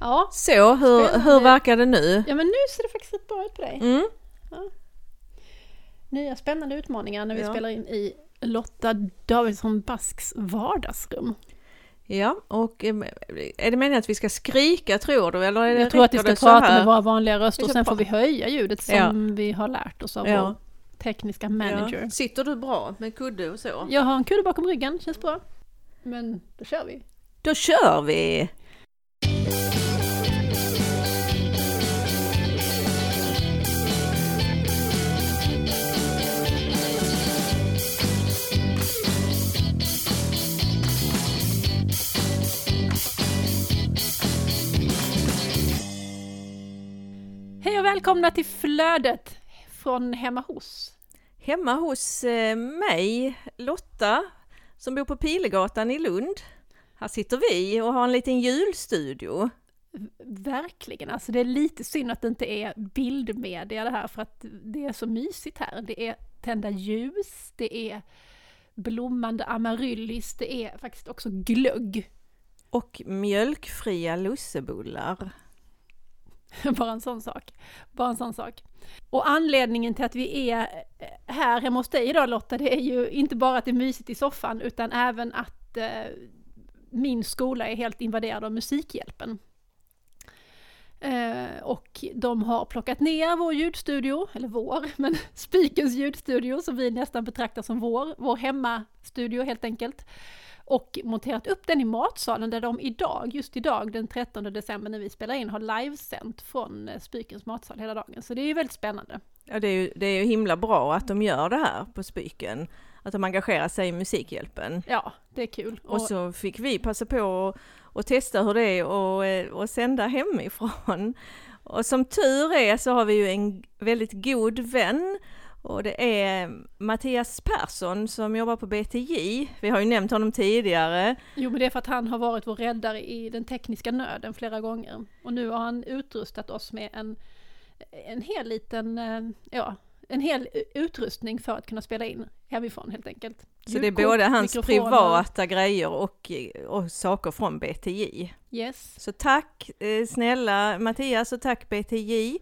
Ja. Så, hur, Spännande. hur verkar det nu? ja, men nu ser det faktiskt rätt bra ut på dig. Mm. Nya spännande utmaningar när vi Ja. spelar in i Lotta Davidsson Basks vardagsrum. Ja, och eh, är det meningen att vi ska skrika tror du? Eller är det, Jag tror att vi ska prata med våra vanliga röster och sen får vi höja ljudet som Ja. vi har lärt oss av Ja. vår tekniska manager. Ja. Sitter du bra med kudde och så? Jag har en kudde bakom ryggen, känns bra. Men då kör vi. Då kör vi! Hej och välkomna till Flödet från Hemma hos. Hemma hos eh, mig, Lotta, som bor på Pilegatan i Lund. Här sitter vi och har en liten julstudio. Verkligen, alltså det är lite synd att det inte är bildmedia det här för att det är så mysigt här. Det är tända ljus, det är blommande amaryllis, det är faktiskt också glögg. Och mjölkfria lussebullar. Bara en sån sak. Bara en sån sak. Och anledningen till att vi är eh, här hemma hos dig idag Lotta, det är ju inte bara att det är mysigt i soffan utan även att eh, min skola är helt invaderad av Musikhjälpen. Eh, och de har plockat ner vår ljudstudio, eller vår, men Spikens ljudstudio som vi nästan betraktar som vår, vår hemmastudio helt enkelt. Och monterat upp den i matsalen där de idag, just idag den 13 december när vi spelar in, har livesänt från eh, Spikens matsal hela dagen. Så det är ju väldigt spännande. Ja, det är ju det är ju himla bra att de gör det här på Spyken. Att de engagerar sig i Musikhjälpen. Ja, det är kul. Och så fick vi passa på att och testa hur det är och, eh, och sända hemifrån. Och som tur är så har vi ju en väldigt god vän och det är Mattias Persson som jobbar på BTJ. Vi har ju nämnt honom tidigare. Jo, men det är för att han har varit vår räddare i den tekniska nöden flera gånger. Och nu har han utrustat oss med en, en hel liten, eh, ja, en hel utrustning för att kunna spela in hemifrån helt enkelt. Så det är både hans mikrofoner. privata grejer och, och saker från BTJ. Yes. Så tack eh, snälla Mattias och tack BTJ.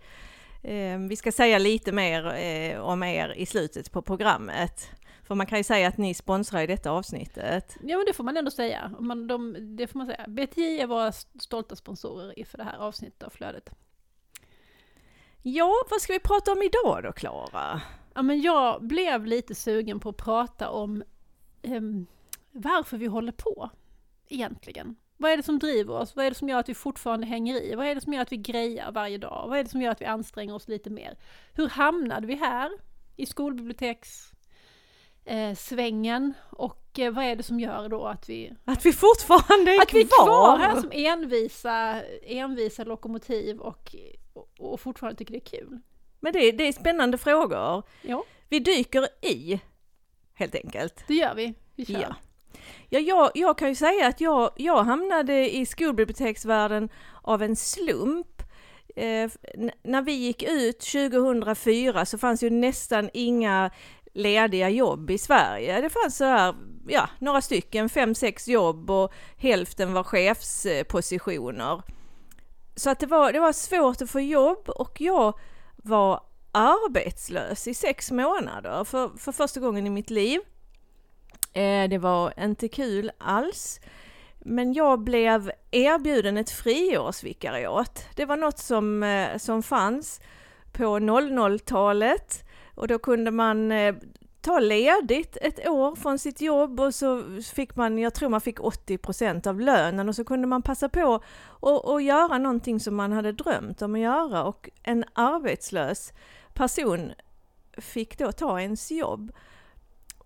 Eh, vi ska säga lite mer eh, om er i slutet på programmet. För man kan ju säga att ni sponsrar i detta avsnittet. Ja, men det får man ändå säga. Man, de, det får man säga. BTI är våra stolta sponsorer i- för det här avsnittet av Flödet. Ja, vad ska vi prata om idag då Klara? Ja, men jag blev lite sugen på att prata om ehm, varför vi håller på egentligen. Vad är det som driver oss? Vad är det som gör att vi fortfarande hänger i? Vad är det som gör att vi grejar varje dag? Vad är det som gör att vi anstränger oss lite mer? Hur hamnade vi här i skolbiblioteks eh, och eh, vad är det som gör då att vi Att vi fortfarande är att vi är kvar! kvar här som envisa, envisa lokomotiv och, och, och fortfarande tycker det är kul. Men det, det är spännande frågor. Ja, Vi dyker i, helt enkelt. det gör vi. Vi kör. Ja. Ja, jag, jag kan ju säga att jag, jag hamnade i skolbiblioteksvärlden av en slump. Eh, när vi gick ut 2004 så fanns ju nästan inga lediga jobb i Sverige. Det fanns så här, ja, några stycken, fem, sex jobb och hälften var chefspositioner. Så att det var, det var svårt att få jobb och jag var arbetslös i sex månader för, för första gången i mitt liv. Eh, det var inte kul alls. Men jag blev erbjuden ett friårsvikariat. Det var något som, eh, som fanns på 00-talet och då kunde man eh, ta ledigt ett år från sitt jobb och så fick man, jag tror man fick 80% av lönen och så kunde man passa på och, och göra någonting som man hade drömt om att göra och en arbetslös person fick då ta ens jobb.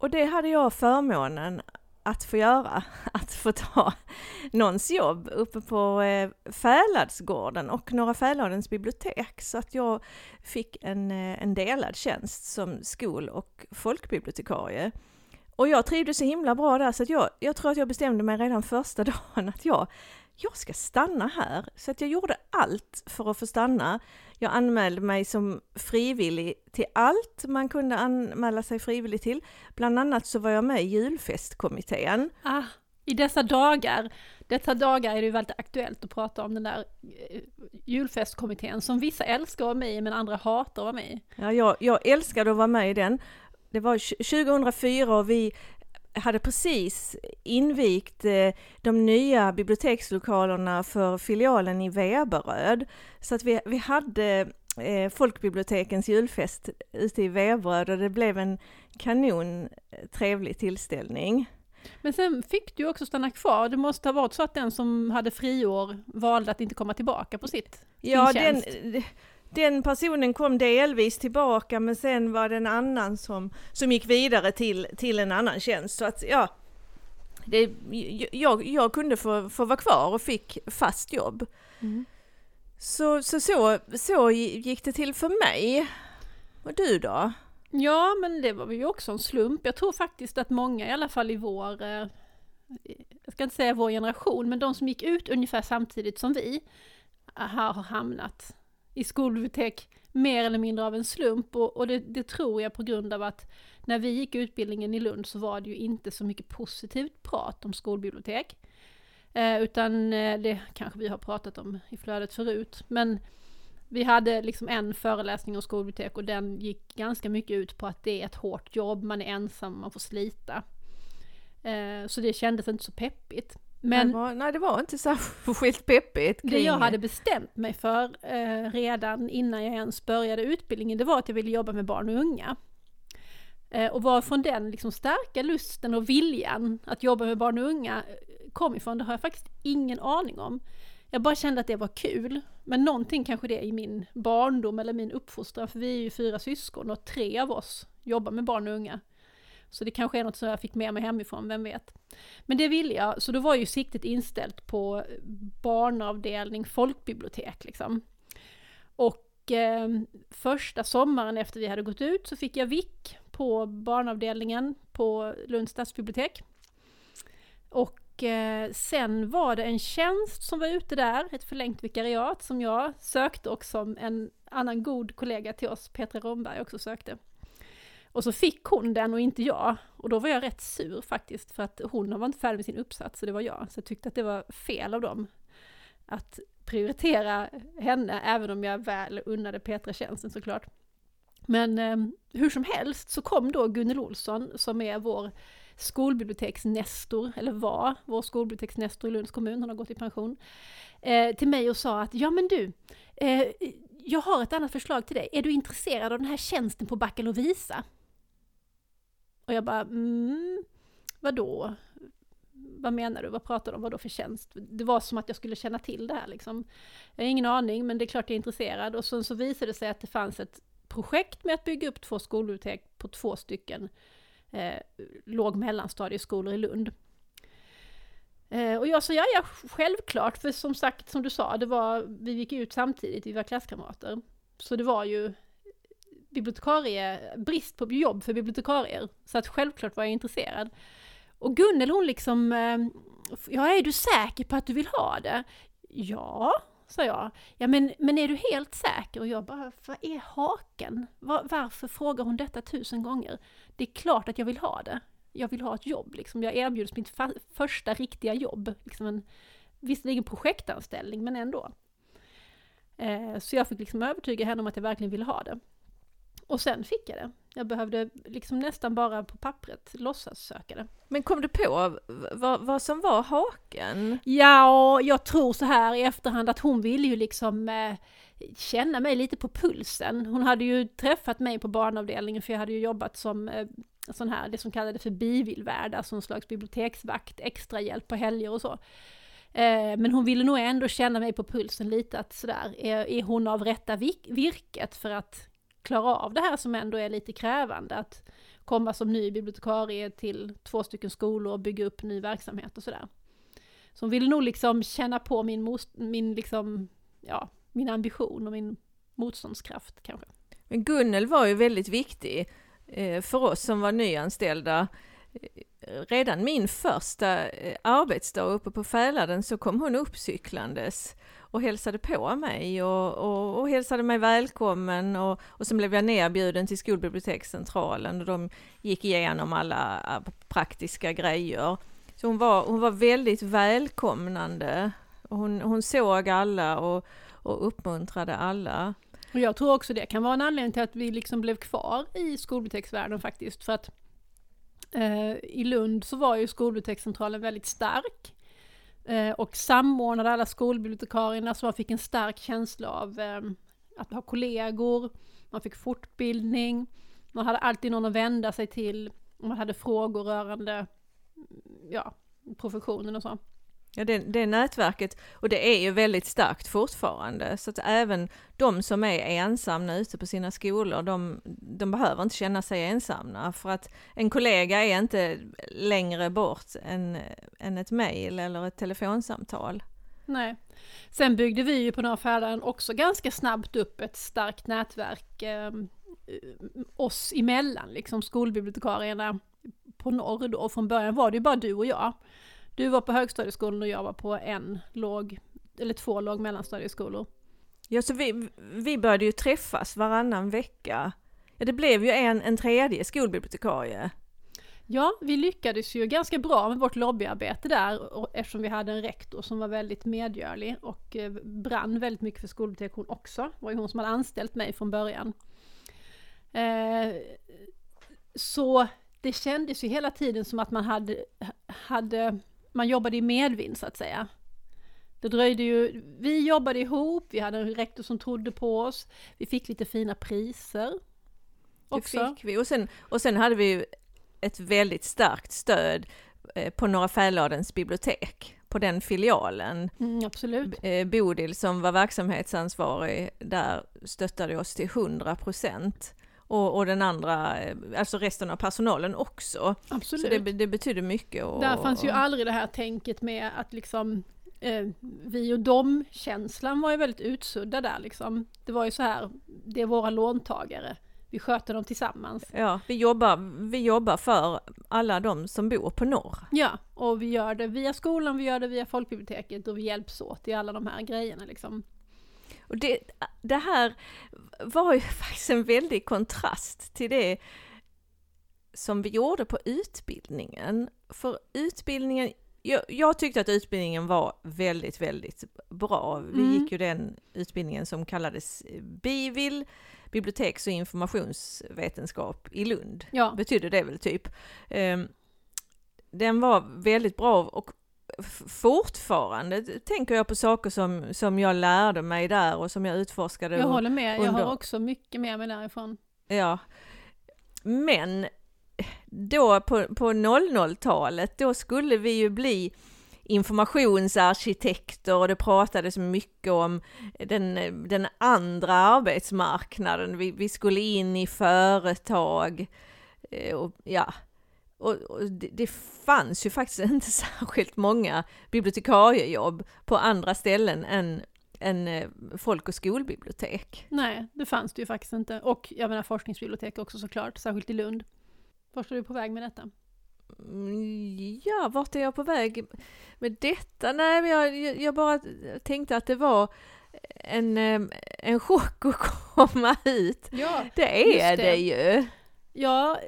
Och det hade jag förmånen att få göra, att få ta någons jobb uppe på eh, Fäladsgården och Norra Fäladens bibliotek. Så att jag fick en, eh, en delad tjänst som skol och folkbibliotekarie. Och jag trivdes så himla bra där så att jag, jag tror att jag bestämde mig redan första dagen att jag, jag ska stanna här. Så att jag gjorde allt för att få stanna. Jag anmälde mig som frivillig till allt man kunde anmäla sig frivillig till. Bland annat så var jag med i julfestkommittén. Ah, I dessa dagar Dessa dagar är det ju väldigt aktuellt att prata om den där eh, julfestkommittén som vissa älskar att vara med i men andra hatar att vara med i. Ja, jag, jag älskade att vara med i den. Det var 2004 och vi hade precis invigt eh, de nya bibliotekslokalerna för filialen i Veberöd. Så att vi, vi hade eh, folkbibliotekens julfest ute i Veberöd och det blev en kanon eh, trevlig tillställning. Men sen fick du också stanna kvar. Det måste ha varit så att den som hade friår valde att inte komma tillbaka på sitt Ja, sin tjänst. den personen kom delvis tillbaka men sen var det en annan som, som gick vidare till, till en annan tjänst. Så att ja, det, jag, jag kunde få, få vara kvar och fick fast jobb. Mm. Så, så, så, så gick det till för mig. Och du då? Ja, men det var ju också en slump. Jag tror faktiskt att många, i alla fall i vår, eh, jag ska inte säga vår generation, men de som gick ut ungefär samtidigt som vi, har hamnat i skolbibliotek mer eller mindre av en slump. Och, och det, det tror jag på grund av att när vi gick utbildningen i Lund så var det ju inte så mycket positivt prat om skolbibliotek. Eh, utan eh, det kanske vi har pratat om i flödet förut. Men vi hade liksom en föreläsning om skolbibliotek och den gick ganska mycket ut på att det är ett hårt jobb, man är ensam, man får slita. Eh, så det kändes inte så peppigt. Men det var, nej, det var inte särskilt peppigt. det jag hade bestämt mig för eh, redan innan jag ens började utbildningen, det var att jag ville jobba med barn och unga. Eh, och varifrån den liksom starka lusten och viljan att jobba med barn och unga kom ifrån, det har jag faktiskt ingen aning om. Jag bara kände att det var kul. Men någonting kanske det är i min barndom eller min uppfostran, för vi är ju fyra syskon och tre av oss jobbar med barn och unga. Så det kanske är något som jag fick med mig hemifrån, vem vet. Men det ville jag, så då var ju siktet inställt på barnavdelning folkbibliotek liksom. Och eh, första sommaren efter vi hade gått ut så fick jag vick på barnavdelningen på Lunds stadsbibliotek. Och eh, sen var det en tjänst som var ute där, ett förlängt vikariat som jag sökte och som en annan god kollega till oss, Petra Romberg, också sökte. Och så fick hon den och inte jag. Och då var jag rätt sur faktiskt, för att hon var inte färdig med sin uppsats, så det var jag. Så jag tyckte att det var fel av dem att prioritera henne, även om jag väl unnade Petra tjänsten såklart. Men eh, hur som helst så kom då Gunnel Olsson, som är vår skolbiblioteksnestor, eller var vår skolbiblioteksnestor i Lunds kommun, hon har gått i pension, eh, till mig och sa att ja men du, eh, jag har ett annat förslag till dig, är du intresserad av den här tjänsten på Backa Lovisa? Och jag bara, mm, vadå? Vad menar du? Vad pratar du om? Vadå för tjänst? Det var som att jag skulle känna till det här liksom. Jag har ingen aning, men det är klart jag är intresserad. Och sen så visade det sig att det fanns ett projekt med att bygga upp två skolbibliotek på två stycken eh, låg mellanstadieskolor i Lund. Eh, och jag sa ja, ja, självklart, för som sagt, som du sa, det var, vi gick ut samtidigt, vi var klasskamrater. Så det var ju bibliotekarie, brist på jobb för bibliotekarier. Så att självklart var jag intresserad. Och Gunnel hon liksom, eh, ja är du säker på att du vill ha det? Ja, sa jag. Ja men, men är du helt säker? Och jag bara, vad är haken? Var, varför frågar hon detta tusen gånger? Det är klart att jag vill ha det. Jag vill ha ett jobb liksom. Jag erbjuds mitt första riktiga jobb. Liksom en, visserligen projektanställning, men ändå. Eh, så jag fick liksom övertyga henne om att jag verkligen ville ha det. Och sen fick jag det. Jag behövde liksom nästan bara på pappret låtsas söka det. Men kom du på vad, vad som var haken? Ja, jag tror så här i efterhand att hon ville ju liksom eh, känna mig lite på pulsen. Hon hade ju träffat mig på barnavdelningen för jag hade ju jobbat som eh, sån här, det som kallades för bivillvärd, alltså en slags biblioteksvakt, extra hjälp på helger och så. Eh, men hon ville nog ändå känna mig på pulsen lite att sådär, är, är hon av rätta virket för att klara av det här som ändå är lite krävande, att komma som ny bibliotekarie till två stycken skolor och bygga upp ny verksamhet och sådär. Så hon ville nog liksom känna på min, most, min, liksom, ja, min ambition och min motståndskraft kanske. Men Gunnel var ju väldigt viktig eh, för oss som var nyanställda. Eh, redan min första eh, arbetsdag uppe på Fäladen så kom hon upp cyklandes och hälsade på mig och, och, och hälsade mig välkommen och, och sen blev jag nerbjuden till skolbibliotekscentralen och de gick igenom alla äh, praktiska grejer. Så hon var, hon var väldigt välkomnande. Hon, hon såg alla och, och uppmuntrade alla. Och jag tror också det kan vara en anledning till att vi liksom blev kvar i skolbiblioteksvärlden faktiskt. För att eh, i Lund så var ju skolbibliotekscentralen väldigt stark. Eh, och samordnade alla skolbibliotekarierna så man fick en stark känsla av ehm, att ha kollegor, man fick fortbildning, man hade alltid någon att vända sig till man hade frågor rörande ja, professionen och så. Ja, det, det nätverket, och det är ju väldigt starkt fortfarande, så att även de som är ensamma ute på sina skolor, de, de behöver inte känna sig ensamma, för att en kollega är inte längre bort än, än ett mejl eller ett telefonsamtal. Nej. Sen byggde vi ju på Norra Färdaren också ganska snabbt upp ett starkt nätverk eh, oss emellan, liksom skolbibliotekarierna på norr då. Från början var det ju bara du och jag. Du var på högstadieskolan och jag var på en låg, eller två låg mellanstadieskolor. Ja, så vi, vi började ju träffas varannan vecka. Ja, det blev ju en, en tredje skolbibliotekarie. Ja, vi lyckades ju ganska bra med vårt lobbyarbete där eftersom vi hade en rektor som var väldigt medgörlig och eh, brann väldigt mycket för skolbibliotek hon också. Det var ju hon som hade anställt mig från början. Eh, så det kändes ju hela tiden som att man hade, hade man jobbade i medvind så att säga. Det dröjde ju, vi jobbade ihop, vi hade en rektor som trodde på oss, vi fick lite fina priser. Också. Det fick vi. Och sen, och sen hade vi ett väldigt starkt stöd eh, på Norra Fäladens bibliotek, på den filialen. Mm, absolut. Eh, Bodil som var verksamhetsansvarig där stöttade oss till 100 procent och, och den andra, eh, alltså resten av personalen också. Absolut. Så det, det betyder mycket. Och, Där fanns ju aldrig det här tänket med att liksom eh, vi och dem-känslan var ju väldigt utsudda där liksom. Det var ju så här, det är våra låntagare, vi sköter dem tillsammans. Ja, vi jobbar, vi jobbar för alla de som bor på norr. Ja, och vi gör det via skolan, vi gör det via folkbiblioteket och vi hjälps åt i alla de här grejerna liksom. Och det, det här var ju faktiskt en väldig kontrast till det som vi gjorde på utbildningen. För utbildningen, jag, jag tyckte att utbildningen var väldigt, väldigt bra. Vi mm. gick ju den utbildningen som kallades BIVIL, biblioteks och informationsvetenskap i Lund. Ja. Betydde det väl typ. Um, den var väldigt bra och fortfarande tänker jag på saker som, som jag lärde mig där och som jag utforskade. Jag håller med, under... jag har också mycket med mig därifrån. Ja. Men då på, på 00-talet, då skulle vi ju bli informationsarkitekter och det pratades mycket om den, den andra arbetsmarknaden. Vi, vi skulle in i företag eh, och ja, och, och det, det, fanns ju faktiskt inte särskilt många bibliotekariejobb på andra ställen än, än eh, folk och skolbibliotek. Nej, det fanns det ju faktiskt inte. Och jag menar forskningsbibliotek också såklart, särskilt i Lund. Vart är du på väg med detta? Mm, ja, vart är jag på väg med detta? Nej, men jag, jag bara tänkte att det var en, en chock att komma hit. Ja, det är det. det ju. Ja,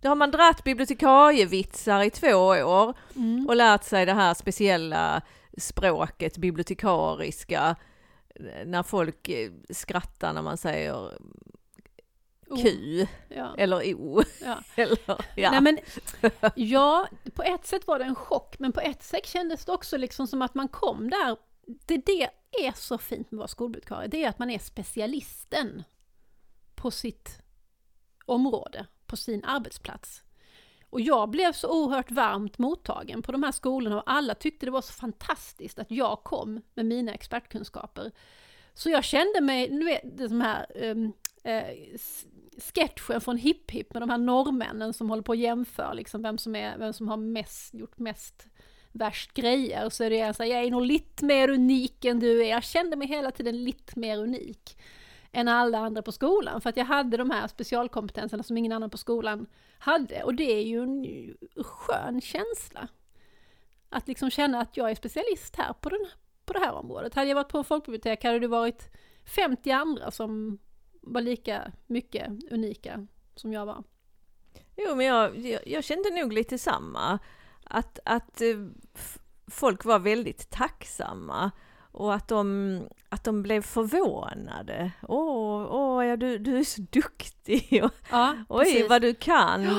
då har man dratt bibliotekarievitsar i två år mm. och lärt sig det här speciella språket, bibliotekariska, när folk eh, skrattar när man säger Q ja. eller O. Ja. eller, ja. Nej, men, ja, på ett sätt var det en chock, men på ett sätt kändes det också liksom som att man kom där. Det, det är så fint med att vara skolbibliotekarie, det är att man är specialisten på sitt område på sin arbetsplats. Och jag blev så oerhört varmt mottagen på de här skolorna och alla tyckte det var så fantastiskt att jag kom med mina expertkunskaper. Så jag kände mig, nu vet det som här um, eh, sketchen från Hipp Hipp med de här norrmännen som håller på att jämföra liksom vem som, är, vem som har mest, gjort mest värst grejer. Så är det så här, jag är nog lite mer unik än du är. Jag kände mig hela tiden lite mer unik än alla andra på skolan. För att jag hade de här specialkompetenserna som ingen annan på skolan hade. Och det är ju en skön känsla. Att liksom känna att jag är specialist här på, den, på det här området. Hade jag varit på en folkbibliotek hade det varit 50 andra som var lika mycket unika som jag var. Jo, men jag, jag, jag kände nog lite samma. att, att eh, folk var väldigt tacksamma och att de, att de blev förvånade. Åh, åh ja, du, du är så duktig och Ja, oj precis. vad du kan. När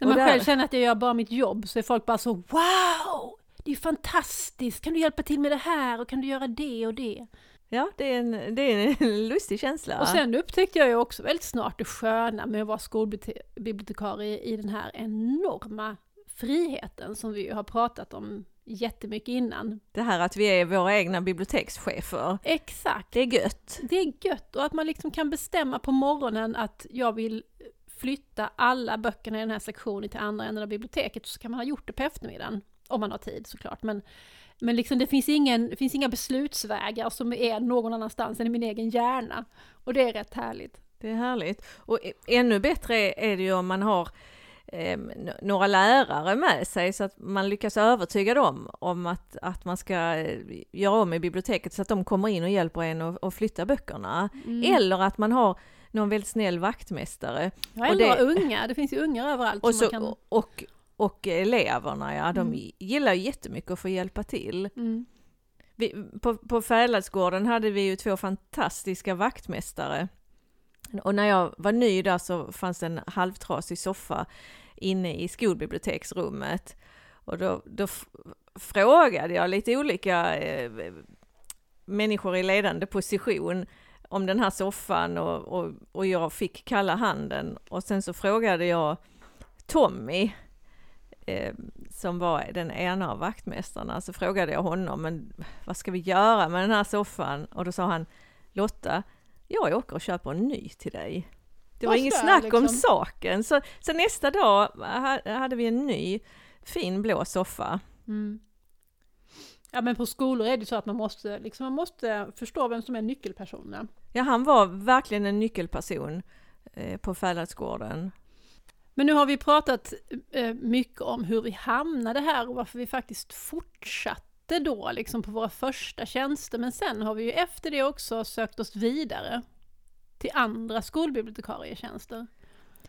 Och man där- själv känner att jag gör bara mitt jobb så är folk bara så Wow! Det är fantastiskt! Kan du hjälpa till med det här och kan du göra det och det? Ja, det är en, det är en lustig känsla. Och sen upptäckte jag ju också väldigt snart det sköna med att vara skolbibliotekarie i den här enorma friheten som vi har pratat om jättemycket innan. Det här att vi är våra egna bibliotekschefer, Exakt! det är gött. Det är gött och att man liksom kan bestämma på morgonen att jag vill flytta alla böckerna i den här sektionen till andra änden av biblioteket så kan man ha gjort det på eftermiddagen. Om man har tid såklart. Men, men liksom det, finns ingen, finns inga beslutsvägar som är någon annanstans än i min egen hjärna. Och det är rätt härligt. Det är härligt. Och ännu bättre är det ju om man har eh, några lärare med sig så att man lyckas övertyga dem om att, att man ska eh, göra om i biblioteket så att de kommer in och hjälper en att, att flytta böckerna. Mm. Eller att man har någon väldigt snäll vaktmästare. Ja, och eller det- några unga, det finns ju ungar överallt. Och, så, kan... och, och eleverna, ja, de Mm. gillar ju jättemycket att få hjälpa till. Mm. Vi, på, på Fäladsgården hade vi ju två fantastiska vaktmästare. Och när jag var ny där så fanns det en halvtrasig soffa inne i skolbiblioteksrummet. Och då, då frågade jag lite olika eh, människor i ledande position om den här soffan och, och, och jag fick kalla handen. Och sen så frågade jag Tommy, eh, som var den ena av vaktmästarna, så frågade jag honom, men vad ska vi göra med den här soffan? Och då sa han, Lotta, jag åker och köper en ny till dig. Det var inget snack om liksom. saken. Så, så nästa dag ha- hade vi en ny fin blå soffa. Mm. Ja men på skolor är det så att man måste, liksom, man måste förstå vem som är nyckelpersonen. Ja, han var verkligen en nyckelperson eh, på Fäladsgården. Men nu har vi pratat eh, mycket om hur vi hamnade här och varför vi faktiskt fortsatte då liksom på våra första tjänster. Men sen har vi ju efter det också sökt oss vidare till andra skolbibliotekarietjänster.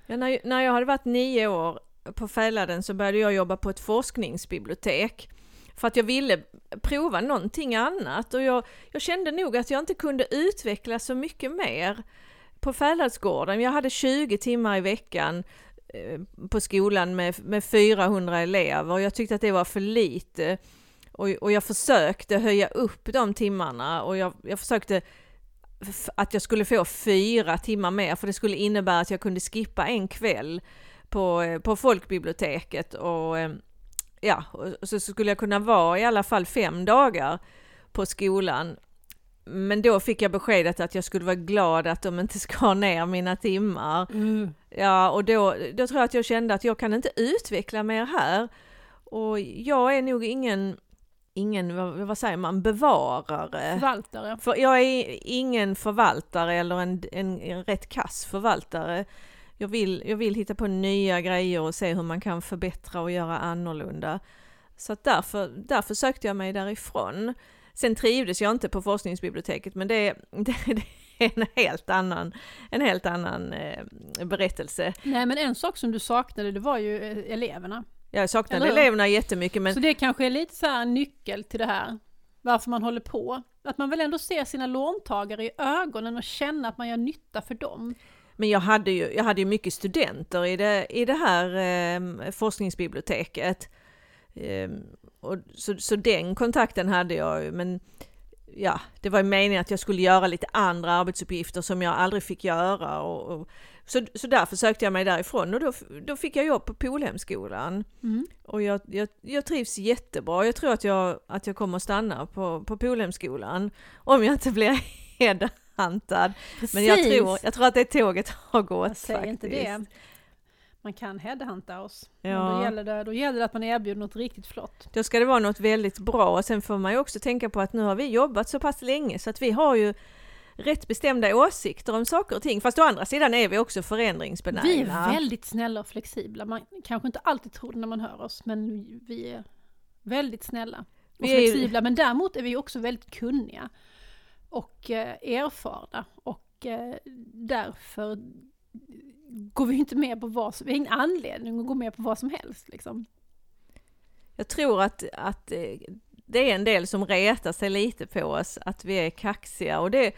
Ja, när, när jag hade varit nio år på Fäladen så började jag jobba på ett forskningsbibliotek. För att jag ville prova någonting annat och jag, jag kände nog att jag inte kunde utveckla så mycket mer på Fäladsgården. Jag hade 20 timmar i veckan eh, på skolan med, med 400 elever och jag tyckte att det var för lite. Och, och jag försökte höja upp de timmarna och jag, jag försökte att jag skulle få fyra timmar mer för det skulle innebära att jag kunde skippa en kväll på, på folkbiblioteket och eh, ja, och så skulle jag kunna vara i alla fall fem dagar på skolan. Men då fick jag beskedet att jag skulle vara glad att de inte skar ner mina timmar. Ja, och då, då tror jag att jag kände att jag kan inte utveckla mer här. Och jag är nog ingen, ingen vad, vad säger man, bevarare. Förvaltare. För jag är ingen förvaltare eller en, en, en rätt kass förvaltare. Jag vill, jag vill hitta på nya grejer och se hur man kan förbättra och göra annorlunda. Så att därför, därför sökte jag mig därifrån. Sen trivdes jag inte på forskningsbiblioteket men det, det, det är en helt annan, en helt annan eh, berättelse. Nej men en sak som du saknade det var ju eh, eleverna. Jag saknade Eller eleverna jättemycket men Så det kanske är lite så här en nyckel till det här. Varför man håller på. Att man väl ändå ser sina låntagare i ögonen och känna att man gör nytta för dem. Men jag hade ju, jag hade ju mycket studenter i det, i det här eh, forskningsbiblioteket. Eh, och, så, så den kontakten hade jag ju, men ja, det var ju meningen att jag skulle göra lite andra arbetsuppgifter som jag aldrig fick göra. Och, och, så, så därför sökte jag mig därifrån och då, då fick jag jobb på Polhemskolan. Mm. Och jag, jag, jag trivs jättebra. Jag tror att jag, att jag kommer att stanna på, på Polhemskolan om jag inte blir headhuntad. Men jag Precis. tror, jag tror att det tåget har gått faktiskt. inte det. Man kan headhunta oss. Men Ja. då, gäller det, då gäller det att man erbjuder något riktigt flott. Då ska det vara något väldigt bra och sen får man ju också tänka på att nu har vi jobbat så pass länge så att vi har ju rätt bestämda åsikter om saker och ting. Fast å andra sidan är vi också förändringsbenägna. Vi är väldigt snälla och flexibla. Man kanske inte alltid tror det när man hör oss, men vi är väldigt snälla och Vi ju- flexibla. Men däremot är vi också väldigt kunniga och eh, erfarna och eh, därför går vi inte med på vad som, vi har ingen anledning att gå med på vad som helst liksom. Jag tror att, att eh, det är en del som retar sig lite på oss, att vi är kaxiga och det,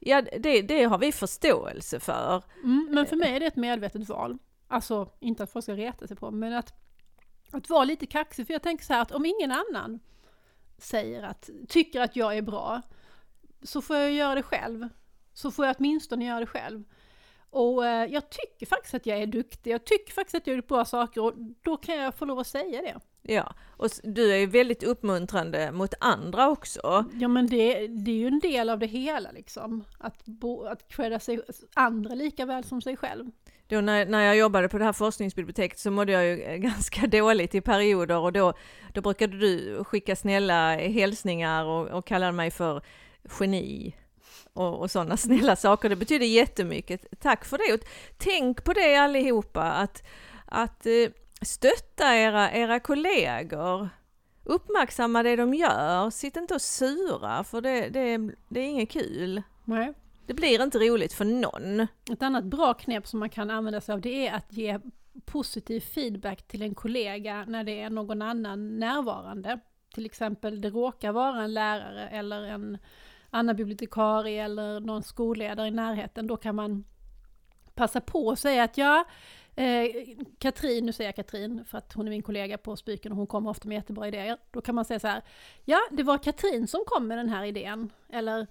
ja, det, det har vi förståelse för. Mm, men för mig är det ett medvetet val. Alltså, inte att folk ska reta sig på, men att, att vara lite kaxig. För jag tänker så här att om ingen annan säger att, tycker att jag är bra, så får jag göra det själv. Så får jag åtminstone göra det själv. Och eh, jag tycker faktiskt att jag är duktig, jag tycker faktiskt att jag gör bra saker och då kan jag få lov att säga det. Ja, och du är ju väldigt uppmuntrande mot andra också. Ja men det, det är ju en del av det hela liksom. Att, bo, att credda sig andra lika väl som sig själv. Då när, när jag jobbade på det här forskningsbiblioteket så mådde jag ju ganska dåligt i perioder och då, då brukade du skicka snälla hälsningar och, och kalla mig för geni och, och sådana snälla saker. Det betyder jättemycket. Tack för det! Och tänk på det allihopa, att, att eh, stötta era, era kollegor. Uppmärksamma det de gör, sitt inte och sura för det, det, det är inget kul. Nej. Det blir inte roligt för någon. Ett annat bra knep som man kan använda sig av det är att ge positiv feedback till en kollega när det är någon annan närvarande. Till exempel det råkar vara en lärare eller en annan bibliotekarie eller någon skolledare i närheten. Då kan man passa på att säga att ja, eh, Katrin, nu säger jag Katrin för att hon är min kollega på Spyken och hon kommer ofta med jättebra idéer. Då kan man säga så här, ja det var Katrin som kom med den här idén. Eller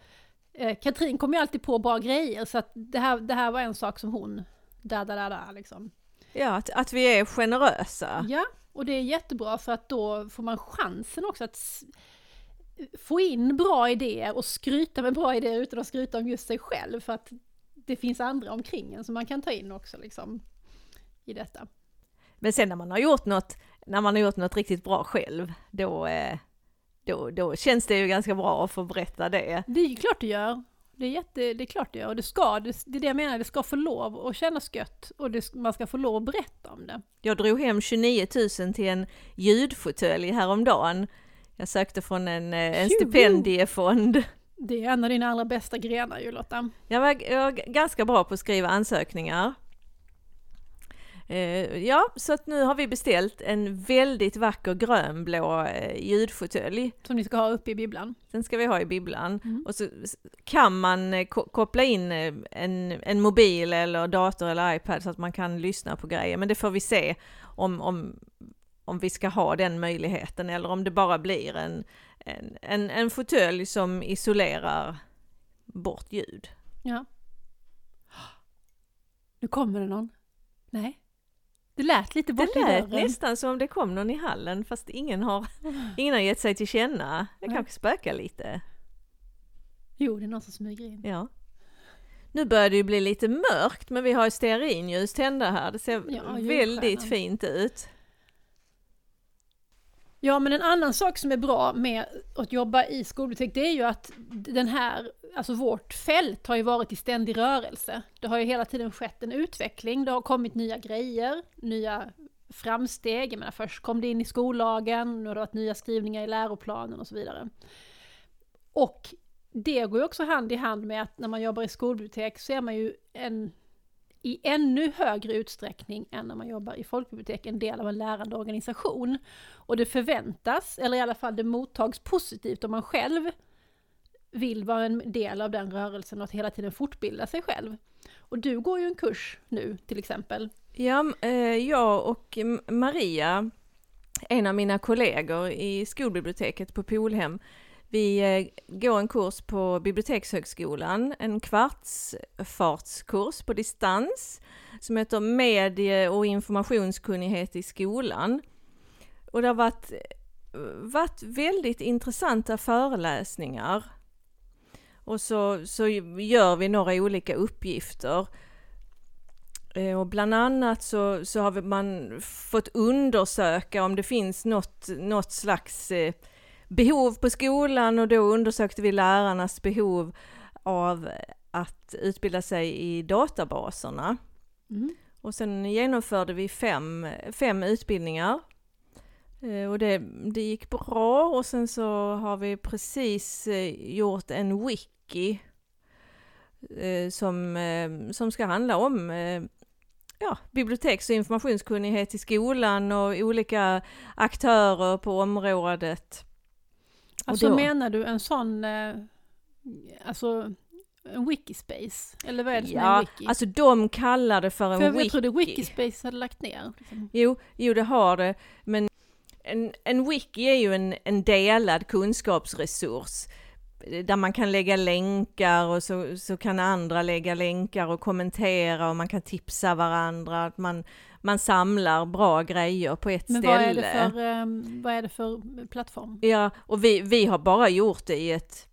eh, Katrin kom ju alltid på bra grejer så att det här, det här var en sak som hon, da da da da liksom. Ja, att, att vi är generösa. Ja, och det är jättebra för att då får man chansen också att få in bra idéer och skryta med bra idéer utan att skryta om just sig själv för att det finns andra omkring en som man kan ta in också liksom i detta. Men sen när man har gjort något, när man har gjort något riktigt bra själv, då, eh, då, då känns det ju ganska bra att få berätta det. Det är klart det gör. Det är, jätte, det är klart det gör, och det ska, det, det är det jag menar, det ska få lov att kännas gött och det, man ska få lov att berätta om det. Jag drog hem 29 000 till en ljudfåtölj häromdagen. Jag sökte från en, eh, en stipendiefond. Det är en av dina allra bästa grenar ju Lotta. Jag var, jag var ganska bra på att skriva ansökningar. Uh, ja, så att nu har vi beställt en väldigt vacker grönblå uh, ljudfåtölj. Som ni ska ha uppe i bibblan? Den ska vi ha i bibblan. Mm. Och så kan man uh, koppla in en, en mobil eller dator eller iPad så att man kan lyssna på grejer. Men det får vi se om, om, om vi ska ha den möjligheten eller om det bara blir en, en, en, en fåtölj som isolerar bort ljud. Ja. Nu kommer det någon. Nej. Det lät lite bort Det lät nästan som om det kom någon i hallen fast ingen har, ingen har gett sig till känna. Det kanske spökar lite. Jo, det är någon som smyger in. Ja. Nu börjar det ju bli lite mörkt men vi har stearinljus tända här. Det ser ja, väldigt fint ut. Ja, men en annan sak som är bra med att jobba i skolbibliotek, det är ju att den här, alltså vårt fält har ju varit i ständig rörelse. Det har ju hela tiden skett en utveckling, det har kommit nya grejer, nya framsteg. Jag menar, först kom det in i skollagen, nu har det varit nya skrivningar i läroplanen och så vidare. Och det går ju också hand i hand med att när man jobbar i skolbibliotek så är man ju en i ännu högre utsträckning än när man jobbar i folkbibliotek en del av en lärande organisation. Och det förväntas, eller i alla fall det mottags positivt om man själv vill vara en del av den rörelsen och att hela tiden fortbilda sig själv. Och du går ju en kurs nu till exempel. Ja, eh, jag och Maria, en av mina kollegor i skolbiblioteket på Polhem, vi eh, går en kurs på Bibliotekshögskolan, en kvartsfartskurs på distans som heter Medie och informationskunnighet i skolan. Och det har varit, varit väldigt intressanta föreläsningar. Och så, så gör vi några olika uppgifter. Eh, och bland annat så, så har man fått undersöka om det finns något, något slags eh, behov på skolan och då undersökte vi lärarnas behov av att utbilda sig i databaserna. Mm. Och sen genomförde vi fem, fem utbildningar. Eh, och det, det gick bra och sen så har vi precis eh, gjort en wiki eh, som, som ska handla om ja, biblioteks och informationskunnighet i skolan och olika aktörer på området. Alltså då- menar du en sån, eh, alltså en wikispace? Eller vad är det som är en Ja, wiki? alltså de kallar det för en För jag, wiki. jag trodde wikispace hade lagt ner. Liksom. Jo, jo det har det, men en, en wiki är ju en, en delad kunskapsresurs där man kan lägga länkar och så, så kan andra lägga länkar och kommentera och man kan tipsa varandra, att man, man samlar bra grejer på ett Men vad ställe. är, det för, ehm, vad är det för plattform? Ja, och vi, vi har bara gjort det i ett,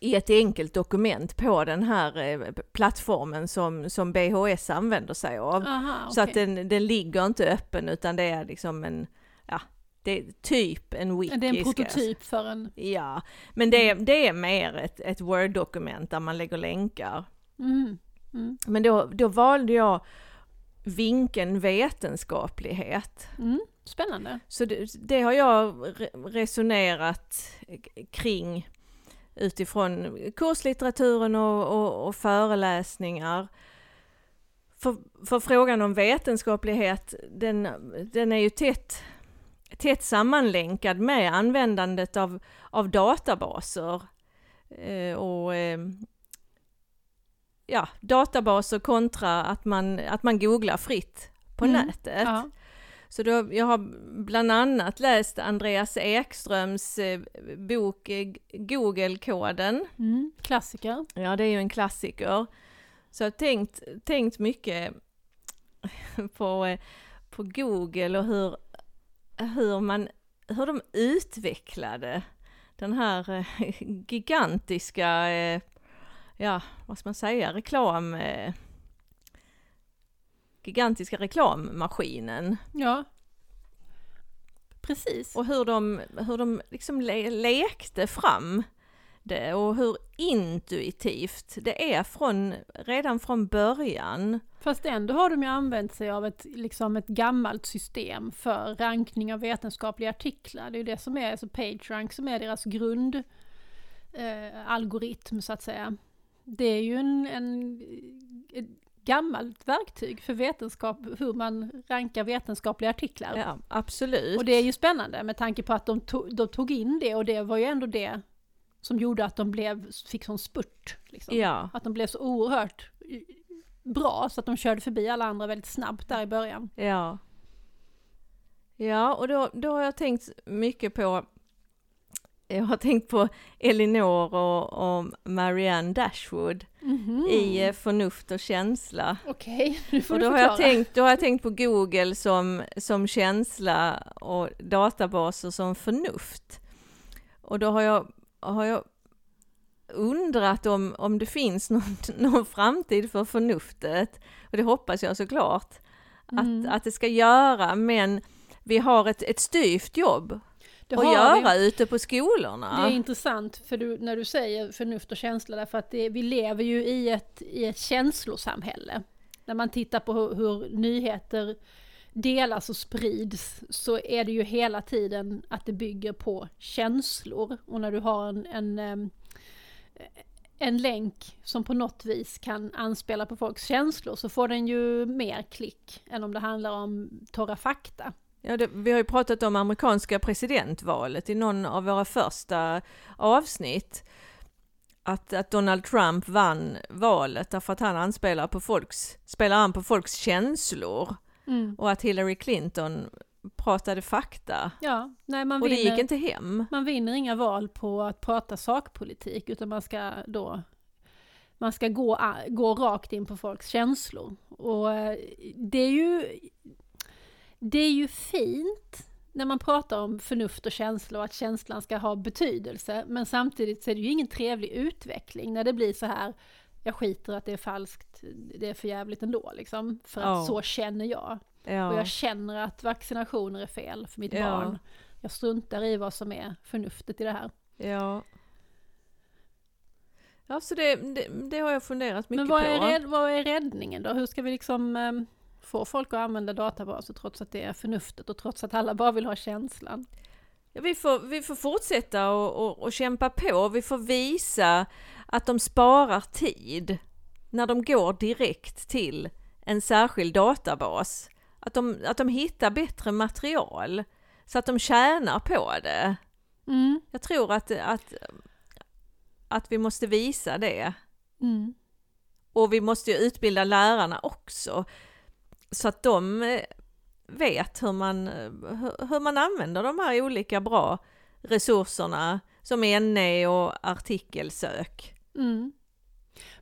i ett enkelt dokument på den här eh, plattformen som, som BHS använder sig av. Aha, Så att den, den ligger inte öppen utan det är liksom en, ja, det är typ en wiki. Det är en prototyp för en... Ja, men det, är- det är mer ett, ett Word-dokument där man lägger länkar. Mm. Mm. Men då, då valde jag vinkeln vetenskaplighet. Mm. Spännande. Så det, det har jag re- resonerat kring utifrån kurslitteraturen och, och, och föreläsningar. För, för frågan om vetenskaplighet, den, den är ju tätt, tätt sammanlänkad med användandet av, av databaser. Eh, och eh, ja, databaser kontra att man, att man googlar fritt på Mm. nätet. Ja. Så då, jag har bland annat läst Andreas Ekströms eh, bok eh, Google-koden. Mm. Klassiker. Ja, det är ju en klassiker. Så jag har tänkt, tänkt mycket på, eh, på Google och hur, hur, man, hur de utvecklade den här eh, gigantiska, eh, ja, vad ska man säga, reklam... eh, gigantiska reklammaskinen. Ja. Precis. Och hur de, hur de liksom le lekte fram det och hur intuitivt det är från, redan från början. Fast ändå har de ju använt sig av ett, liksom ett gammalt system för rankning av vetenskapliga artiklar. Det är ju det som är, alltså PageRank som är deras grund eh, så att säga. Det är ju en, en, ett gammalt verktyg för vetenskap, hur man rankar vetenskapliga artiklar. Ja, absolut. Och det är ju spännande med tanke på att de, to de tog in det och det var ju ändå det som gjorde att de blev, fick sån spurt. Liksom. Ja, Att de blev så oerhört bra så att de körde förbi alla andra väldigt snabbt där i början. ja. Ja, och då, då har jag tänkt mycket på jag har tänkt på Elinor och, och Marianne Dashwood i eh, Förnuft och känsla. Okej, nu får Och du då har, förklara. jag tänkt, då har jag tänkt på Google som, som känsla och databaser som förnuft. Och då har jag, har jag undrat om, om det finns någon, någon framtid för förnuftet. Och det hoppas jag såklart Mm. att, att det ska göra, men vi har ett, ett styvt jobb det att göra vi. ute på skolorna. Det är intressant för du, när du säger förnuft och känsla därför att det, vi lever ju i ett, i ett känslosamhälle. När man tittar på hur, hur nyheter delas och sprids så är det ju hela tiden att det bygger på känslor. Och när du har en, en, en länk som på något vis kan anspela på folks känslor så får den ju mer klick än om det handlar om torra fakta. Ja, det, vi har ju pratat om amerikanska presidentvalet i någon av våra första avsnitt. Att, att Donald Trump vann valet därför att han anspelar på folks, spelar an på folks känslor. Och att Hillary Clinton pratade fakta. Ja, nej man Och det vinner. gick inte hem. Man vinner inga val på att prata sakpolitik utan man ska då man ska gå, gå rakt in på folks känslor. Och eh, det är ju det är ju fint när man pratar om förnuft och känsla och att känslan ska ha betydelse men samtidigt så är det ju ingen trevlig utveckling när det blir så här jag skiter att det är falskt, det är för jävligt ändå liksom. För att Ja. så känner jag. Och Ja, jag känner att vaccinationer är fel för mitt Ja. barn. Jag struntar i vad som är förnuftet i det här. ja. Ja, så det, det, det har jag funderat mycket Men vad på. rädd, vad är räddningen då? Hur ska vi liksom eh, få folk att använda databaser trots att det är förnuftet och trots att alla bara vill ha känslan? Ja, vi, får, vi får fortsätta och, och, och kämpa på. Vi får visa att de sparar tid när de går direkt till en särskild databas. Att de, att de hittar bättre material så att de tjänar på det. Mm. Jag tror att, att, att vi måste visa det. Mm. Och vi måste ju utbilda lärarna också så att de eh, vet hur man, eh, hur- hur man använder de här olika bra resurserna som NE och artikelsök. Mm.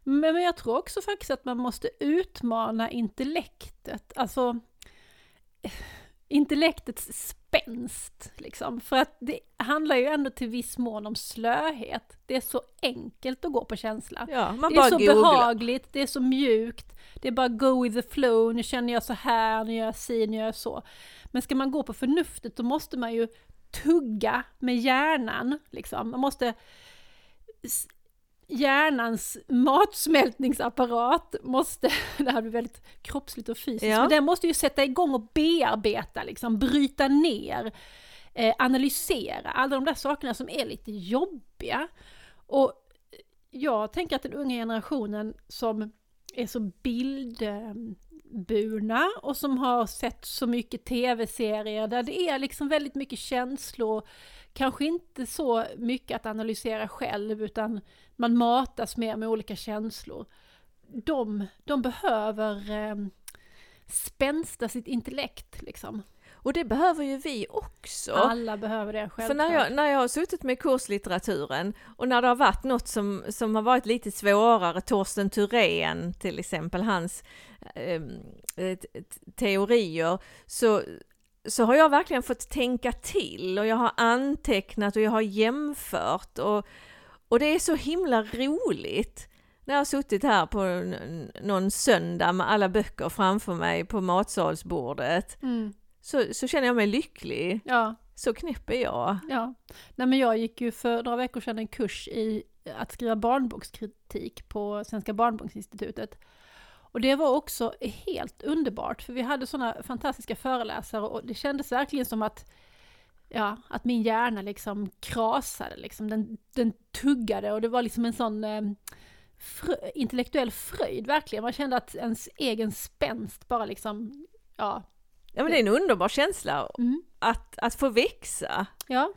Men, men jag tror också faktiskt att man måste utmana intellektet, alltså eh, intellektets spänst. Liksom. För att det handlar ju ändå till viss mån om slöhet. Det är så enkelt att gå på känsla. Ja, det är så googlar. behagligt, det är så mjukt, det är bara go with the flow, nu känner jag så här, nu gör jag si, nu gör jag så. Men ska man gå på förnuftet då måste man ju tugga med hjärnan, liksom. Man måste... Hjärnans matsmältningsapparat måste, det här blir väldigt kroppsligt och fysiskt, Ja. men den måste ju sätta igång och bearbeta, liksom, bryta ner, eh, analysera, alla de där sakerna som är lite jobbiga. Och jag tänker att den unga generationen som är så bildburna och som har sett så mycket tv-serier där det är liksom väldigt mycket känslor, kanske inte så mycket att analysera själv utan man matas mer med olika känslor. De, de behöver eh, spänsta sitt intellekt liksom. Och det behöver ju vi också. Alla behöver det För självklart. när jag, när jag har suttit med kurslitteraturen och när det har varit något som, som har varit lite svårare, Torsten Thurén till exempel, hans eh, teorier, så, så har jag verkligen fått tänka till och jag har antecknat och jag har jämfört och, och det är så himla roligt. När jag har suttit här på någon söndag med alla böcker framför mig på matsalsbordet Mm, så, så känner jag mig lycklig. ja. Så knäpp är jag. Ja, nej men jag gick ju för några veckor sedan en kurs i att skriva barnbokskritik på Svenska barnboksinstitutet. Och det var också helt underbart, för vi hade sådana fantastiska föreläsare och det kändes verkligen som att, ja, att min hjärna liksom krasade, liksom. den, den tuggade och det var liksom en sån eh, frö, intellektuell fröjd, verkligen. Man kände att ens egen spänst bara liksom, ja. Ja men det är en underbar känsla Mm, att, att få växa. ja,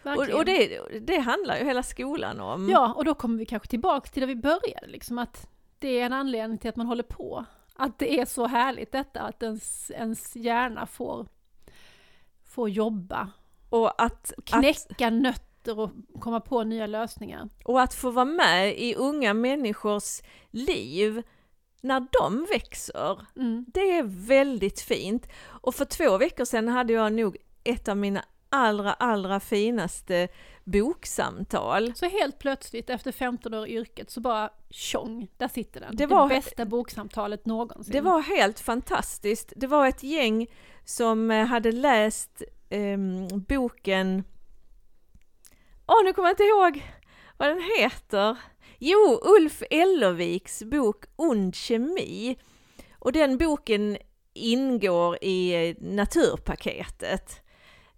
Och, verkligen. och det, det handlar ju hela skolan om. Ja, och då kommer vi kanske tillbaka till där vi började, liksom att det är en anledning till att man håller på. Att det är så härligt detta, att ens, ens hjärna får, får jobba, Och, att, att, knäcka nötter och komma på nya lösningar. och att få vara med i unga människors liv när de växer. Mm. Det är väldigt fint. Och för två veckor sedan hade jag nog ett av mina allra, allra finaste boksamtal. Så helt plötsligt efter 15 år i yrket så bara tjong, där sitter den. Det Det, var- bästa boksamtalet någonsin. Det var helt fantastiskt. Det var ett gäng som eh, hade läst ehm, boken... Åh, nu kommer jag inte ihåg vad den heter. Jo, Ulf Ellerviks bok Ond kemi. Och den boken ingår i eh, Naturpaketet.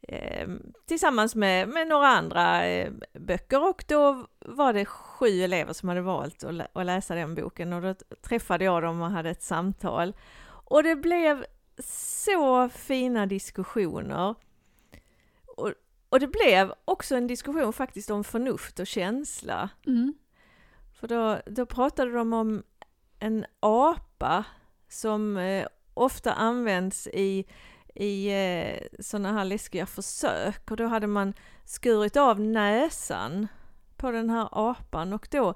Ehm, tillsammans med, med några andra eh, böcker och då var det sju elever som hade valt att, lä- att läsa den boken och då träffade jag dem och hade ett samtal. Och det blev så fina diskussioner. Och, och det blev också en diskussion faktiskt om förnuft och känsla. Mm. För då, då pratade de om en apa som eh, ofta används i, i eh, sådana här läskiga försök och då hade man skurit av näsan på den här apan och då,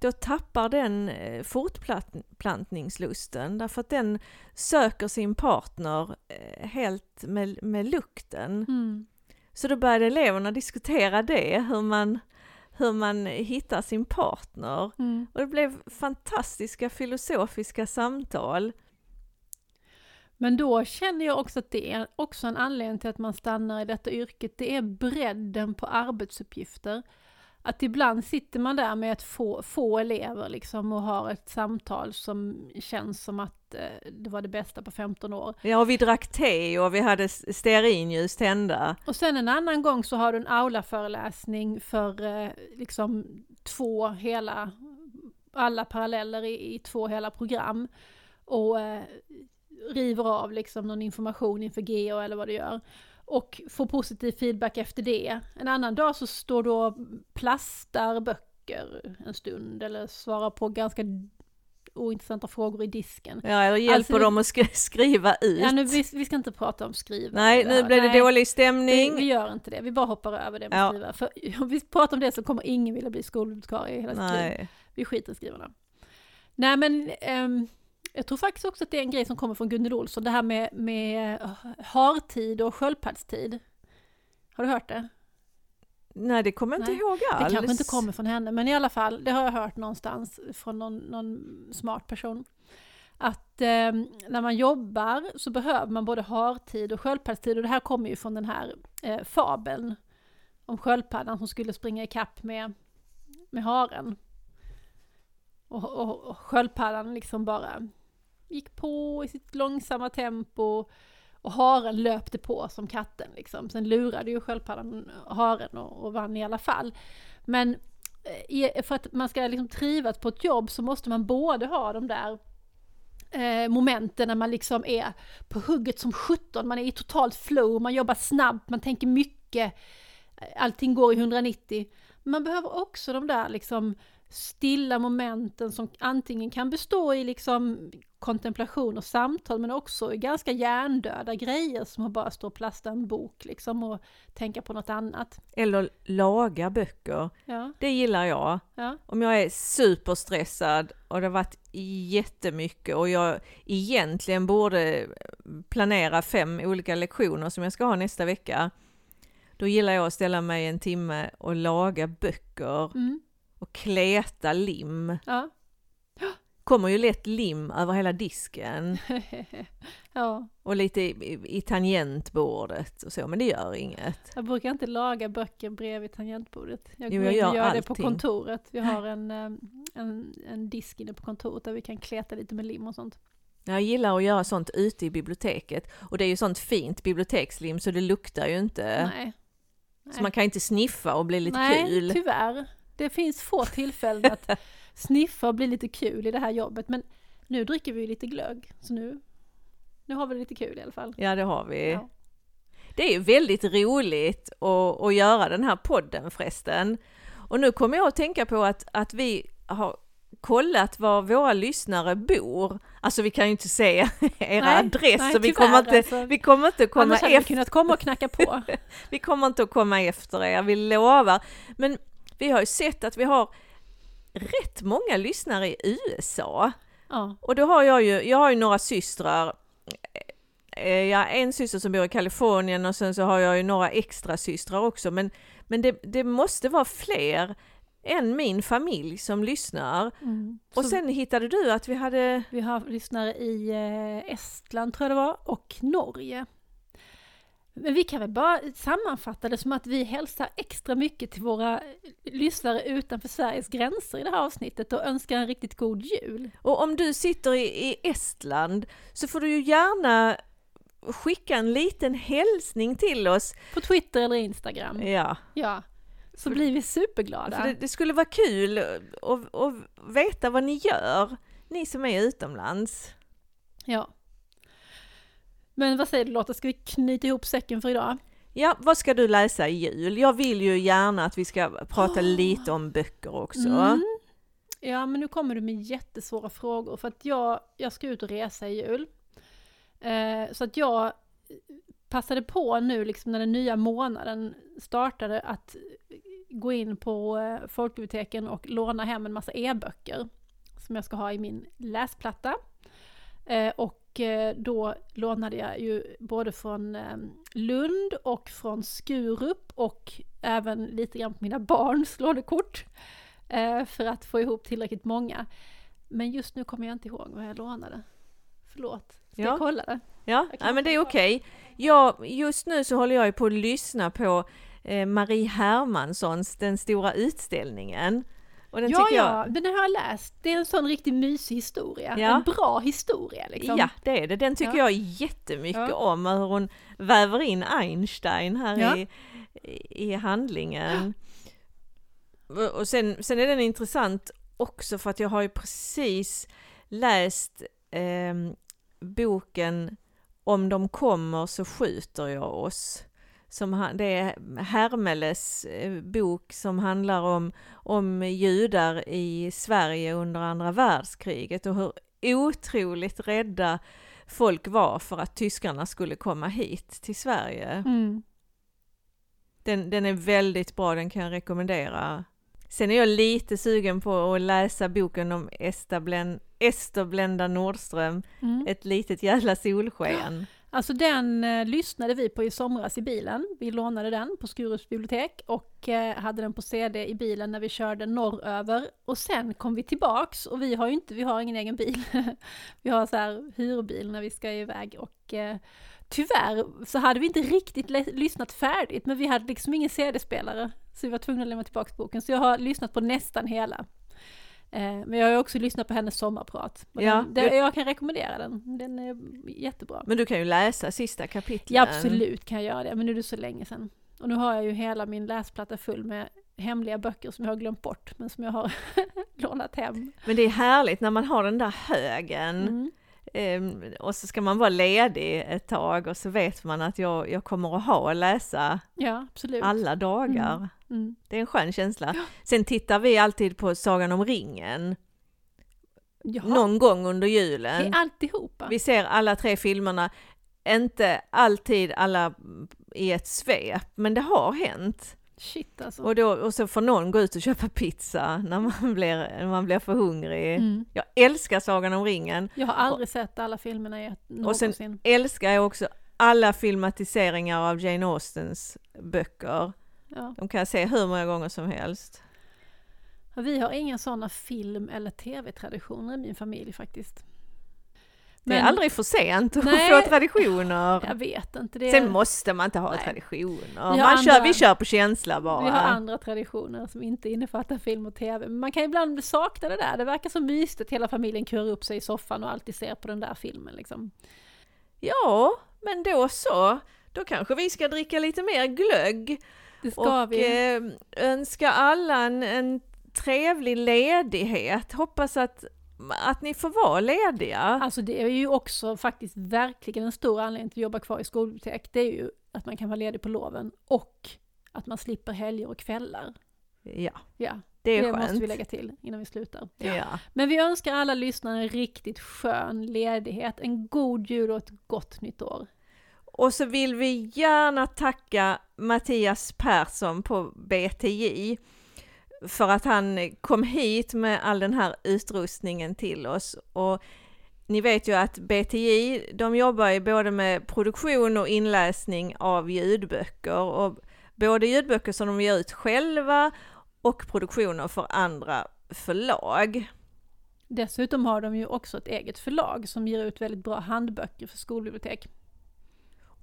då tappar den eh, fortplantningslusten därför att den söker sin partner eh, helt med, med lukten. Mm. Så då började eleverna diskutera det, hur man, hur man hittar sin partner. Mm. Och det blev fantastiska filosofiska samtal. Men då känner jag också att det är också en anledning till att man stannar i detta yrket. Det är bredden på arbetsuppgifter. Att ibland sitter man där med ett få, få elever liksom och har ett samtal som känns som att eh, det var det bästa på 15 år. Ja, och vi drack te och vi hade stearinljus tända. Och sen en annan gång så har du en aulaföreläsning för eh, liksom två hela, alla paralleller i, i två hela program. och eh, river av liksom någon information inför GO eller vad det gör. Och får positiv feedback efter det. En annan dag så står du och plastar böcker en stund eller svarar på ganska ointressanta frågor i disken. Ja, eller hjälper Alltså, dem att sk- skriva ut. Ja, nu, vi, vi ska inte prata om skriva. Nej, nu blev det Nej, dålig Vi, stämning. vi gör inte det, vi bara hoppar över det med Ja. skriva. För om vi pratar om det så kommer ingen vilja bli skolbibliotekarie hela sitt liv. Vi skiter i skrivarna. Nej men ehm, jag tror faktiskt också att det är en grej som kommer från Gunnel Olsson, det här med, med eh, hartid och sköldpaddstid. Har du hört det? Nej, det kommer jag inte Nej, ihåg Det alls. kanske inte kommer från henne, men i alla fall, det har jag hört någonstans från någon, någon smart person. Att eh, när man jobbar så behöver man både hartid och sköldpaddstid och det här kommer ju från den här eh, fabeln om sköldpaddan som skulle springa i kapp med, med haren. Och, och, och sköldpaddan liksom bara gick på i sitt långsamma tempo och haren löpte på som katten liksom. Sen lurade ju sköldpaddan haren och, och vann i alla fall. Men eh, i- för att man ska liksom trivas på ett jobb så måste man både ha de där eh, momenten när man liksom är på hugget som 17, man är i totalt flow, man jobbar snabbt, man tänker mycket, eh, allting går i 190. Man behöver också de där liksom stilla momenten som antingen kan bestå i liksom kontemplation och samtal men också ganska hjärndöda grejer som att bara stå och plasta en bok liksom och tänka på något annat. Eller laga böcker. Ja, Det gillar jag. ja, Om jag är superstressad och det har varit jättemycket och jag egentligen borde planera fem olika lektioner som jag ska ha nästa vecka. Då gillar jag att ställa mig en timme och laga böcker mm, och kleta lim. ja. Kommer ju lätt lim över hela disken ja. och lite i, i tangentbordet och så, men det gör inget. Jag brukar inte laga böcker bredvid tangentbordet. Jag Jo, jag gör gör det på kontoret. Vi har en, eh, en, en disk inne på kontoret där vi kan kleta lite med lim och sånt. Jag gillar att göra sånt ute i biblioteket och det är ju sånt fint bibliotekslim så det luktar ju inte. Nej. Så man kan inte sniffa och bli lite Nej, kul. tyvärr. Det finns få tillfällen att sniffa och bli lite kul i det här jobbet. Men nu dricker vi lite glögg. Så nu, nu har vi lite kul i alla fall. Ja, det har vi. Ja. Det är ju väldigt roligt att, att göra den här podden förresten. Och nu kommer jag att tänka på att, att vi har kollat var våra lyssnare bor. Alltså vi kan ju inte se era Nej, adresser, nej, vi, kommer inte, alltså. vi kommer inte komma Annars efter. kunnat komma och knacka på. Vi kommer inte att komma efter er, vi lovar. Men vi har ju sett att vi har rätt många lyssnare i USA. Ja, Och då har jag ju, jag har ju några systrar. Eh, Jag har en syster som bor i Kalifornien och sen så har jag ju några extra systrar också. Men, men det, det måste vara fler än min familj som lyssnar. mm. Och Så sen hittade du att vi hade, Vi har lyssnare i eh, Estland tror jag det var, och Norge. Men vi kan väl bara sammanfatta det som att vi hälsar extra mycket till våra lyssnare utanför Sveriges gränser i det här avsnittet och önskar en riktigt god jul. och om du sitter i, Estland så får du ju gärna skicka en liten hälsning till oss. På Twitter eller Instagram. Ja, Ja, så blir vi superglada. det, det skulle vara kul att veta vad ni gör, ni som är utomlands. Ja. Men vad säger du Lotta, ska vi knyta ihop säcken för idag? Ja, vad ska du läsa i jul? Jag vill ju gärna att vi ska prata Åh. lite om böcker också. Mm. Ja, men nu kommer du med jättesvåra frågor för att jag, jag ska ut och resa i jul. Eh, så att jag passade på nu liksom när den nya månaden startade att gå in på eh, folkbiblioteken och låna hem en massa e-böcker som jag ska ha i min läsplatta. Eh, och eh, då lånade jag ju både från eh, Lund och från Skurup och även lite grann på mina barns lånekort för att få ihop tillräckligt många. Men just nu kommer jag inte ihåg vad jag lånade. Förlåt. Ska Ja. jag kolla det? Ja, ja men det är okej. Jag, just nu så håller jag ju på att lyssna på Marie Hermanssons Den stora utställningen. Och den ja, jag, ja, den har jag läst. Det är en sån riktigt mysig historia. Ja. En bra historia liksom. Ja, det är det. Den tycker Ja. jag jättemycket Ja. om, hur hon väver in Einstein här Ja. i, i handlingen. Och sen, sen är den intressant också för att jag har ju precis läst eh, boken Om de kommer så skjuter jag oss. Som han, det är Hermeles eh, bok som handlar om, om judar i Sverige under andra världskriget och hur otroligt rädda folk var för att tyskarna skulle komma hit till Sverige. Mm. Den, den är väldigt bra, den kan jag rekommendera. Sen är jag lite sugen på att läsa boken om Ester Blenda Nordström, Mm. Ett litet jävla solsken. Alltså den eh, lyssnade vi på i somras i bilen. Vi lånade den på Skurups bibliotek och eh, hade den på CD i bilen när vi körde norröver. Och sen kom vi tillbaks och vi har ju inte, vi har ingen egen bil. vi har så här hyrbil när vi ska iväg och eh, tyvärr så hade vi inte riktigt lyssnat färdigt men vi hade liksom ingen CD-spelare. Så vi var tvungna att lämna tillbaks boken. Så jag har lyssnat på nästan hela. Eh, men jag har också lyssnat på hennes sommarprat. Ja, den, jag kan rekommendera den. Den är jättebra. Men du kan ju läsa sista kapitlen. Ja absolut kan jag göra det, men nu är det så länge sedan. Och nu har jag ju hela min läsplatta full med hemliga böcker som jag har glömt bort, men som jag har lånat hem. Men det är härligt när man har den där högen Mm. Ehm, och så ska man vara ledig ett tag och så vet man att jag, jag kommer att ha att läsa Ja, alla dagar. Mm. Mm. Det är en skön känsla. Sen tittar vi alltid på Sagan om ringen Jaha, någon gång under det julen. är alltihopa. Vi ser alla tre filmerna, inte alltid alla i ett svep, men det har hänt. Shit alltså. Och, då, och så får någon gå ut och köpa pizza när man blir, när man blir för hungrig. Mm. Jag älskar Sagan om ringen. Jag har aldrig sett alla filmerna ett- Och sen- någonsin. Älskar jag också alla filmatiseringar av Jane Austens böcker. Ja. De kan jag se hur många gånger som helst. Och Vi har inga sådana film eller tv-traditioner i min familj faktiskt. Det är Men- aldrig för sent att Nej. få traditioner. Jag vet inte. Det är... Sen måste man inte ha Nej. traditioner. har Man kör, andra- vi kör på känsla bara. Vi har andra traditioner som inte innefattar film och tv. Men man kan ibland sakna det där. Det verkar så mysigt att hela familjen kurar upp sig i soffan och alltid ser på den där filmen liksom. Ja, men då så. Då kanske vi ska dricka lite mer glögg Det ska och vi. eh, önska alla en, en trevlig ledighet. Hoppas att, att ni får vara lediga. Alltså det är ju också faktiskt verkligen en stor anledning till att jobba kvar i skolbibliotek. Det är ju att man kan vara ledig på loven och att man slipper helger och kvällar. Ja, Ja, det det måste vi lägga till innan vi slutar. Ja. Men vi önskar alla lyssnare en riktigt skön ledighet, en god jul och ett gott nytt år. Och så vill vi gärna tacka Mattias Persson på BTJ för att han kom hit med all den här utrustningen till oss. Och ni vet ju att BTI, de jobbar ju både med produktion och inläsning av ljudböcker och både ljudböcker som de ger ut själva och produktioner för andra förlag. Dessutom har de ju också ett eget förlag som ger ut väldigt bra handböcker för skolbibliotek.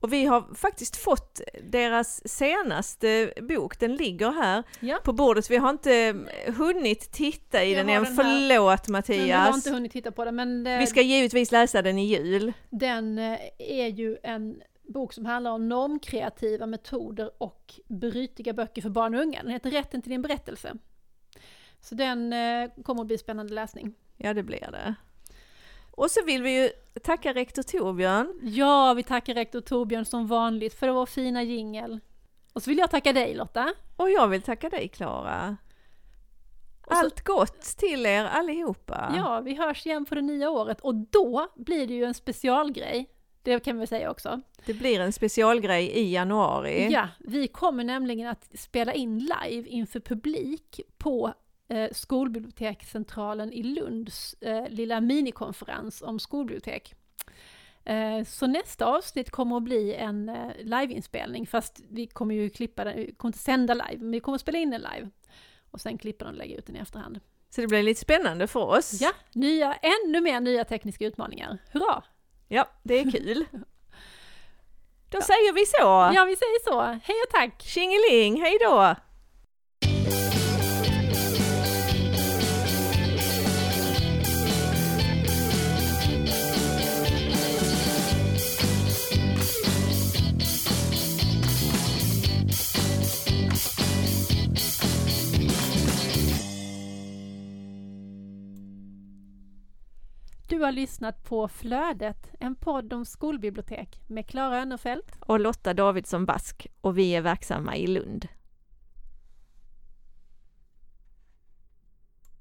Och vi har faktiskt fått deras senaste bok, den ligger här Ja. på bordet. Vi har inte hunnit titta i Jag den än, den förlåt Men vi har Mattias. inte hunnit titta på den, men eh, Vi ska givetvis läsa den i jul. den eh, är ju en bok som handlar om normkreativa metoder och brytiga böcker för barn och unga. Den heter Rätten till din berättelse. Så den eh, kommer att bli spännande läsning. Ja, det blir det. Och så vill vi ju tacka rektor Torbjörn. Ja, vi tackar rektor Torbjörn som vanligt för vår fina jingel. Och så vill jag tacka dig Lotta. Och jag vill tacka dig Klara. Så- Allt gott till er allihopa. Ja, vi hörs igen på det nya året och då blir det ju en specialgrej. Det kan vi säga också. Det blir en specialgrej i januari. Ja, vi kommer nämligen att spela in live inför publik på eh, Skolbibliotekscentralen i Lunds eh, lilla minikonferens om skolbibliotek. Eh, så nästa avsnitt kommer att bli en eh, liveinspelning, fast vi kommer ju klippa den, vi kommer inte sända live, men vi kommer att spela in den live. Och sen klippa den och lägga ut den i efterhand. Så det blir lite spännande för oss. Ja, nya, ännu mer nya tekniska utmaningar. Hurra! Ja, det är kul. Då säger vi så. Ja, vi säger så. Hej och tack! Tjingeling, hej då! Du har lyssnat på Flödet, en podd om skolbibliotek med Klara Önnerfelt och Lotta Davidsson Bask och vi är verksamma i Lund.